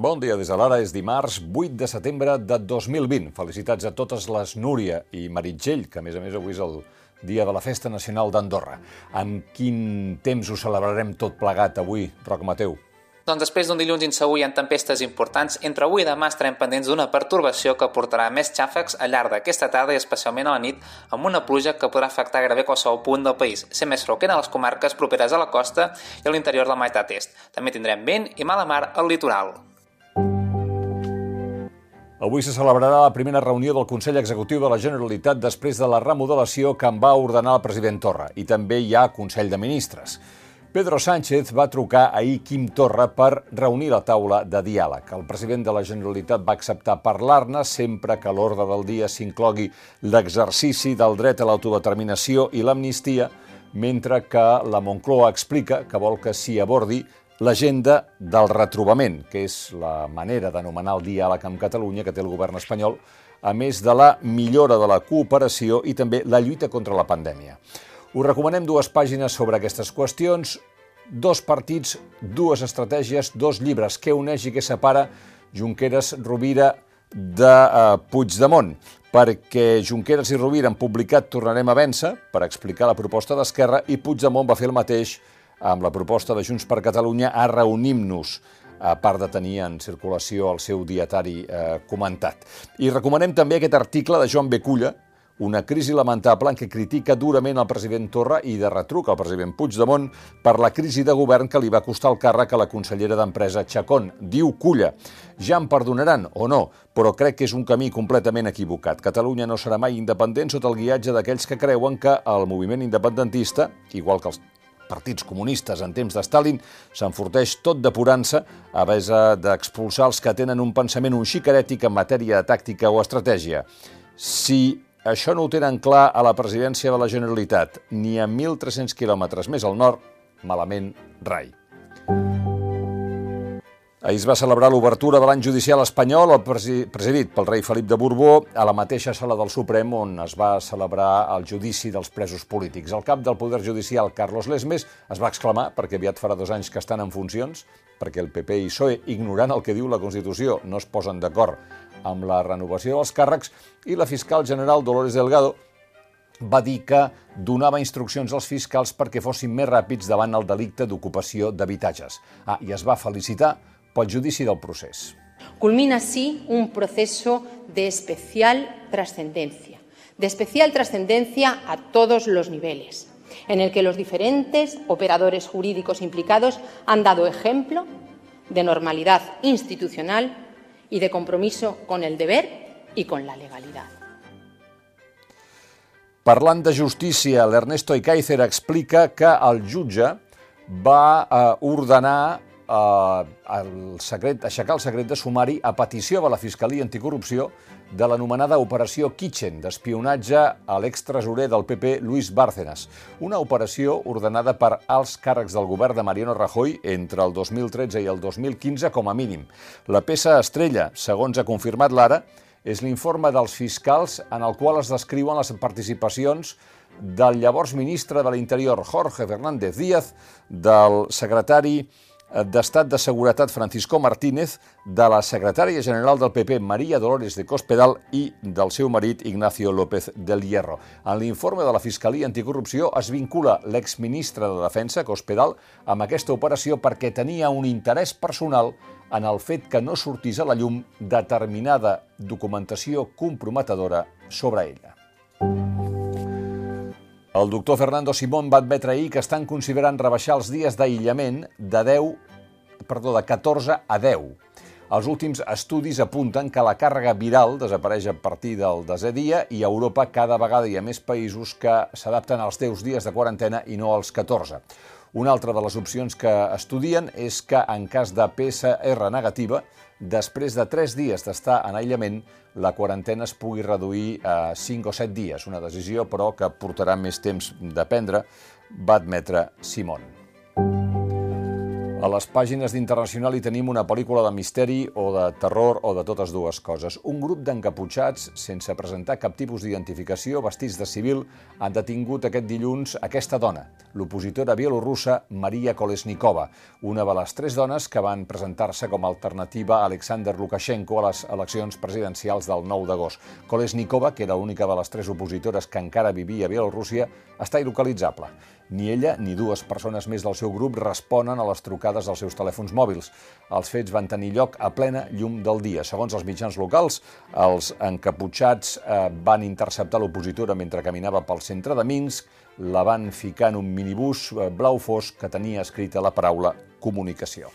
Bon dia des de l'ara, és dimarts 8 de setembre de 2020. Felicitats a totes les Núria i Meritxell, que a més a més avui és el dia de la Festa Nacional d'Andorra. Amb quin temps ho celebrarem tot plegat avui, Roc Mateu? Doncs després d'un dilluns insegur i en tempestes importants, entre avui i demà estarem pendents d'una pertorbació que portarà més xàfecs al llarg d'aquesta tarda i especialment a la nit, amb una pluja que podrà afectar gairebé qualsevol punt del país, ser més froquent a les comarques properes a la costa i a l'interior de la meitat est. També tindrem vent i mala mar al litoral. Avui se celebrarà la primera reunió del Consell Executiu de la Generalitat després de la remodelació que en va ordenar el president Torra. I també hi ha Consell de Ministres. Pedro Sánchez va trucar ahir Quim Torra per reunir la taula de diàleg. El president de la Generalitat va acceptar parlar-ne sempre que a l'ordre del dia s'inclogui l'exercici del dret a l'autodeterminació i l'amnistia, mentre que la Moncloa explica que vol que s'hi abordi l'agenda del retrobament, que és la manera d'anomenar el diàleg amb Catalunya que té el govern espanyol, a més de la millora de la cooperació i també la lluita contra la pandèmia. Us recomanem dues pàgines sobre aquestes qüestions, dos partits, dues estratègies, dos llibres, què uneix i què separa Junqueras Rovira de eh, Puigdemont perquè Junqueras i Rovira han publicat Tornarem a vèncer per explicar la proposta d'Esquerra i Puigdemont va fer el mateix amb la proposta de Junts per Catalunya a Reunim-nos, a part de tenir en circulació el seu dietari eh, comentat. I recomanem també aquest article de Joan Beculla, una crisi lamentable en què critica durament el president Torra i de retruc al president Puigdemont per la crisi de govern que li va costar el càrrec a la consellera d'Empresa Chacón. Diu Culla, ja em perdonaran o no, però crec que és un camí completament equivocat. Catalunya no serà mai independent sota el guiatge d'aquells que creuen que el moviment independentista, igual que els partits comunistes en temps de Stalin, s'enforteix tot depurant-se a base d'expulsar els que tenen un pensament un xic herètic en matèria de tàctica o estratègia. Si això no ho tenen clar a la presidència de la Generalitat, ni a 1.300 quilòmetres més al nord, malament rai. Ahir es va celebrar l'obertura de l'any judicial espanyol, presidit pel rei Felip de Borbó, a la mateixa sala del Suprem on es va celebrar el judici dels presos polítics. El cap del Poder Judicial, Carlos Lesmes, es va exclamar, perquè aviat farà dos anys que estan en funcions, perquè el PP i PSOE, ignorant el que diu la Constitució, no es posen d'acord amb la renovació dels càrrecs, i la fiscal general Dolores Delgado va dir que donava instruccions als fiscals perquè fossin més ràpids davant el delicte d'ocupació d'habitatges. Ah, i es va felicitar pel judici del procés. Culmina así un proceso de especial trascendencia, de especial trascendencia a todos los niveles, en el que los diferentes operadores jurídicos implicados han dado ejemplo de normalidad institucional y de compromiso con el deber y con la legalidad. Parlant de justícia, l'Ernesto Icaizer explica que el jutge va eh, ordenar eh, el secret, aixecar el secret de sumari a petició de la Fiscalia Anticorrupció de l'anomenada Operació Kitchen, d'espionatge a l'extresorer del PP, Luis Bárcenas. Una operació ordenada per alts càrrecs del govern de Mariano Rajoy entre el 2013 i el 2015 com a mínim. La peça estrella, segons ha confirmat l'ara, és l'informe dels fiscals en el qual es descriuen les participacions del llavors ministre de l'Interior, Jorge Fernández Díaz, del secretari d'Estat de Seguretat Francisco Martínez, de la secretària general del PP Maria Dolores de Cospedal i del seu marit Ignacio López del Hierro. En l'informe de la Fiscalia Anticorrupció es vincula l'exministre de Defensa, Cospedal, amb aquesta operació perquè tenia un interès personal en el fet que no sortís a la llum determinada documentació comprometedora sobre ella. El doctor Fernando Simón va admetre ahir que estan considerant rebaixar els dies d'aïllament de 10, perdó, de 14 a 10. Els últims estudis apunten que la càrrega viral desapareix a partir del desè dia i a Europa cada vegada hi ha més països que s'adapten als 10 dies de quarantena i no als 14. Una altra de les opcions que estudien és que en cas de PCR negativa després de 3 dies d'estar en aïllament, la quarantena es pugui reduir a 5 o 7 dies, una decisió, però, que portarà més temps de prendre, va admetre Simon. A les pàgines d'Internacional hi tenim una pel·lícula de misteri o de terror o de totes dues coses. Un grup d'encaputxats, sense presentar cap tipus d'identificació, vestits de civil, han detingut aquest dilluns aquesta dona, l'opositora bielorussa Maria Kolesnikova, una de les tres dones que van presentar-se com a alternativa a Alexander Lukashenko a les eleccions presidencials del 9 d'agost. Kolesnikova, que era l'única de les tres opositores que encara vivia a Bielorússia, està il·localitzable. Ni ella ni dues persones més del seu grup responen a les trucades dels seus telèfons mòbils. Els fets van tenir lloc a plena llum del dia. Segons els mitjans locals, els encaputxats eh, van interceptar l'opositora mentre caminava pel centre de Minsk, la van ficar en un minibús eh, blau fosc que tenia escrita la paraula comunicació.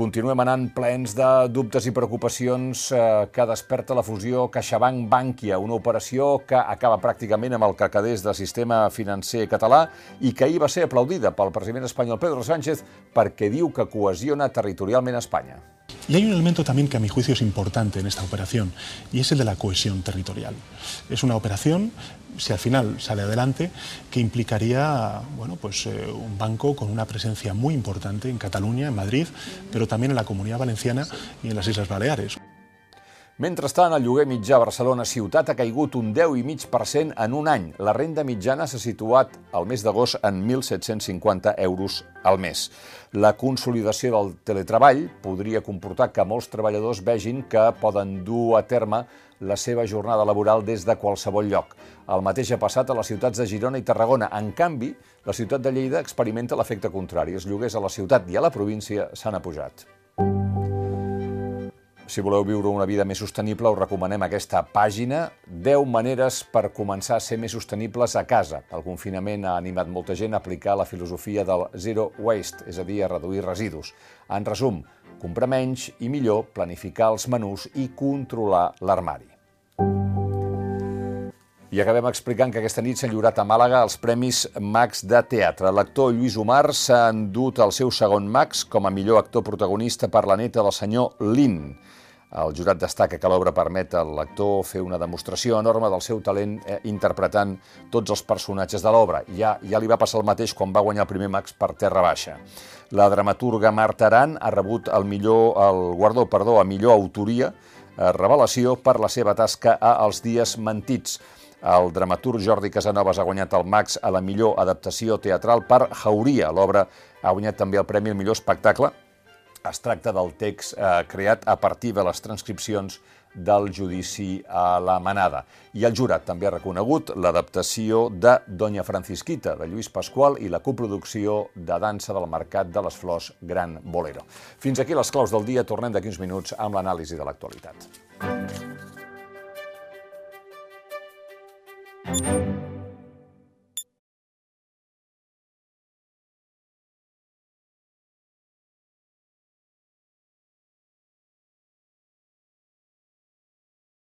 Continuem anant plens de dubtes i preocupacions eh, que desperta la fusió CaixaBank-Bànquia, una operació que acaba pràcticament amb el cacadés del sistema financer català i que ahir va ser aplaudida pel president espanyol Pedro Sánchez perquè diu que cohesiona territorialment Espanya. Y hay un elemento también que a mi juicio es importante en esta operación y es el de la cohesión territorial. Es una operación, si al final sale adelante, que implicaría bueno, pues, eh, un banco con una presencia muy importante en Cataluña, en Madrid, pero también en la Comunidad Valenciana y en las Islas Baleares. Mentrestant, el lloguer mitjà a Barcelona ciutat ha caigut un 10,5% en un any. La renda mitjana s'ha situat al mes d'agost en 1.750 euros al mes. La consolidació del teletreball podria comportar que molts treballadors vegin que poden dur a terme la seva jornada laboral des de qualsevol lloc. El mateix ha passat a les ciutats de Girona i Tarragona. En canvi, la ciutat de Lleida experimenta l'efecte contrari. Els lloguers a la ciutat i a la província s'han apujat. Si voleu viure una vida més sostenible, us recomanem aquesta pàgina 10 maneres per començar a ser més sostenibles a casa. El confinament ha animat molta gent a aplicar la filosofia del zero waste, és a dir, a reduir residus. En resum, comprar menys i millor, planificar els menús i controlar l'armari. I acabem explicant que aquesta nit s'han lliurat a Màlaga els Premis Max de Teatre. L'actor Lluís Omar s'ha endut el seu segon Max com a millor actor protagonista per la neta del senyor Lin. El jurat destaca que l'obra permet al lector fer una demostració enorme del seu talent eh, interpretant tots els personatges de l'obra. Ja, ja li va passar el mateix quan va guanyar el primer Max per Terra Baixa. La dramaturga Marta Aran ha rebut el, millor, el guardó perdó, a millor autoria, eh, revelació per la seva tasca a Els dies mentits. El dramaturg Jordi Casanovas ha guanyat el Max a la millor adaptació teatral per Jauria. L'obra ha guanyat també el Premi al millor espectacle es tracta del text eh, creat a partir de les transcripcions del judici a la manada. I el jurat també ha reconegut l'adaptació de Doña Francisquita, de Lluís Pasqual, i la coproducció de dansa del Mercat de les Flors Gran Bolero. Fins aquí les claus del dia. Tornem d'aquí uns minuts amb l'anàlisi de l'actualitat. Thank you.